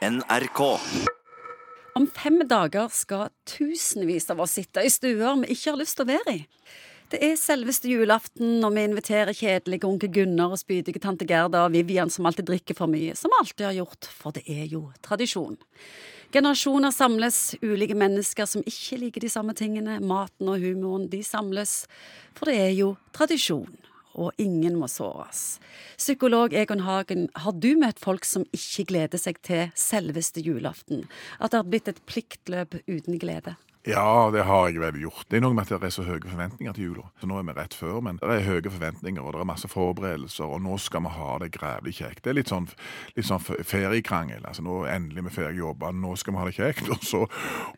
NRK. Om fem dager skal tusenvis av oss sitte i stuer vi ikke har lyst til å være i. Det er selveste julaften, og vi inviterer kjedelige onkel Gunnar og spydige tante Gerda og Vivian som alltid drikker for mye, som alltid har gjort, for det er jo tradisjon. Generasjoner samles, ulike mennesker som ikke liker de samme tingene, maten og humoren, de samles, for det er jo tradisjon. Og ingen må såres. Psykolog Egon Hagen, har du møtt folk som ikke gleder seg til selveste julaften? At det har blitt et pliktløp uten glede? Ja, det har jeg vel gjort. Det er noe med at det er så høye forventninger til jula. Så nå er vi rett før, men det er høye forventninger, og det er masse forberedelser, og nå skal vi ha det grævlig kjekt. Det er litt sånn, litt sånn feriekrangel. Altså nå endelig vi ferdig jobba, nå skal vi ha det kjekt. Og så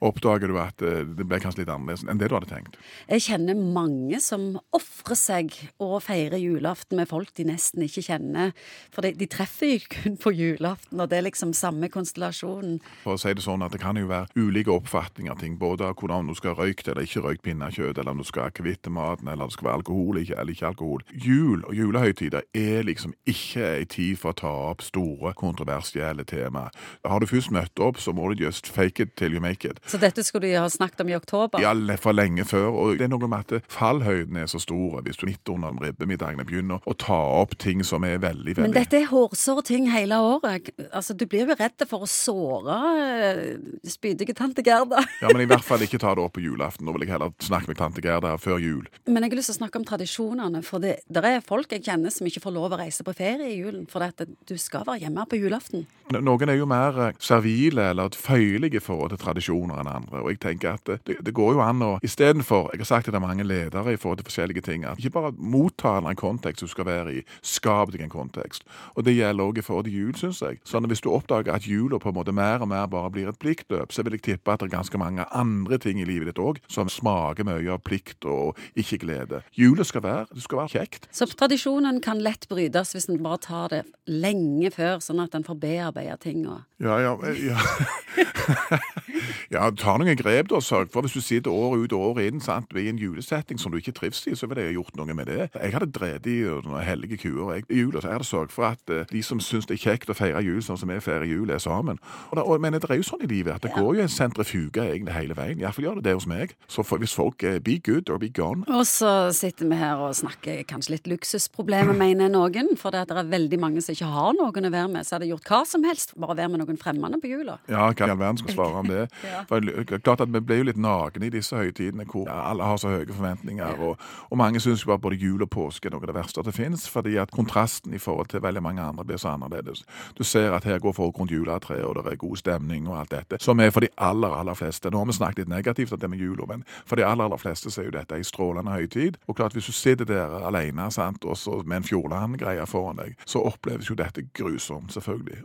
oppdager du at eh, det ble kanskje litt annerledes enn det du hadde tenkt. Jeg kjenner mange som ofrer seg og feirer julaften med folk de nesten ikke kjenner. For de, de treffer jo kun på julaften, og det er liksom samme konstellasjonen. For å si det sånn at det kan jo være ulike oppfatninger av ting. både av om du skal ha røykt eller ikke røykt pinnekjøtt, eller om du skal kvitte maten, eller om det skal være alkohol ikke, eller ikke alkohol. Jul og julehøytider er liksom ikke ei tid for å ta opp store, kontroversielle temaer. Har du først møtt opp, så må du just fake it till you make it. Så dette skulle de ha snakket om i oktober? Ja, for lenge før. Og det er noe med at fallhøyden er så stor hvis du midt under ribbemiddagene begynner å ta opp ting som er veldig, veldig Men dette er hårsåre ting hele året. Altså, Du blir jo redd for å såre eh, spydige tante Gerda. Ja, men i hvert fall ikke ta det opp på julaften. Nå vil jeg heller snakke med tante Gerda før jul. Men jeg har lyst til å snakke om tradisjonene. For det der er folk jeg kjenner som ikke får lov å reise på ferie i julen. For at du skal være hjemme på julaften. Noen er jo mer eh, servile eller føyelige i forhold til tradisjoner enn andre. Og jeg tenker at det, det går jo an å istedenfor Jeg har sagt til mange ledere i forhold til forskjellige ting. At ikke bare motta en kontekst du skal være i, skap deg en kontekst. Og det gjelder òg i forhold til jul, syns jeg. Sånn at hvis du oppdager at jula på en måte mer og mer bare blir et pliktløp, så vil jeg tippe at det er ganske mange andre ting i livet ditt òg som smaker mye av plikt og ikke glede. Jula skal være, det skal være kjekt. Så tradisjonen kan lett brytes hvis en bare tar det lenge før, sånn at en får bearbeida ting. Og... Ja, ja, ja. ja, ta noen grep, da. Sørg for hvis du sitter år ut og år inn sant, i en julesetting som du ikke trives i, så ville jeg gjort noe med det. Jeg hadde drevet i noen hellige kuer jeg, i jula, så jeg hadde sørget for at uh, de som syns det er kjekt å feire jul sånn som vi feirer jul, er sammen. Og da, og, men det er jo sånn i livet at det går jo en sentrifuge egentlig hele veien. Iallfall gjør det det hos meg. Så for, hvis folk uh, be good or be gone Og så sitter vi her og snakker kanskje litt luksusproblemer, mener noen. For det, er veldig mange som ikke har noen å være med, så hadde gjort hva som helst, bare være med noen fremmede på jula. Ja, hva i all verden skal svare om det? Ja. For klart at Vi blir jo litt nagne i disse høytidene hvor alle har så høye forventninger. Og, og mange syns jo at både jul og påske er noe av det verste det fins, fordi at kontrasten i forhold til veldig mange andre blir så annerledes. Du ser at her går folk rundt juletreet, og det er god stemning og alt dette, som er for de aller, aller fleste. Nå har vi snakket litt negativt om det med jula, men for de aller, aller fleste så er jo dette ei strålende høytid. Og klart, hvis du sitter der alene sant, og så med en Fjordland-greie foran deg, så oppleves jo dette grusomt, selvfølgelig.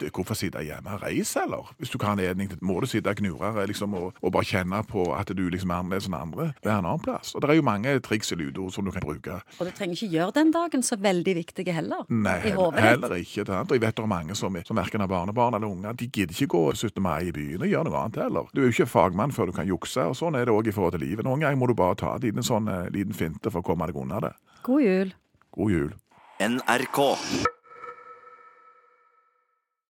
Det, hvorfor sitte hjemme? Reis, eller? Hvis du kan anledning til Må du sitte og knurre liksom, og, og, bare kjenne på at du liksom er annerledes enn andre? Vær en annen plass. Og det er jo mange triks i ludo som du kan bruke. Og du trenger ikke gjøre den dagen så veldig viktige heller. Nei, I heller, heller ikke. Sant? Og jeg vet det er mange som, som verken har barnebarn eller unger. De gidder ikke gå 17. mai i byen og gjøre noe annet heller. Du er jo ikke fagmann før du kan jukse, og sånn er det òg i forhold til livet. Noen ganger må du bare ta en liten, sånn, liten finte for å komme deg unna det. God jul. God jul. NRK.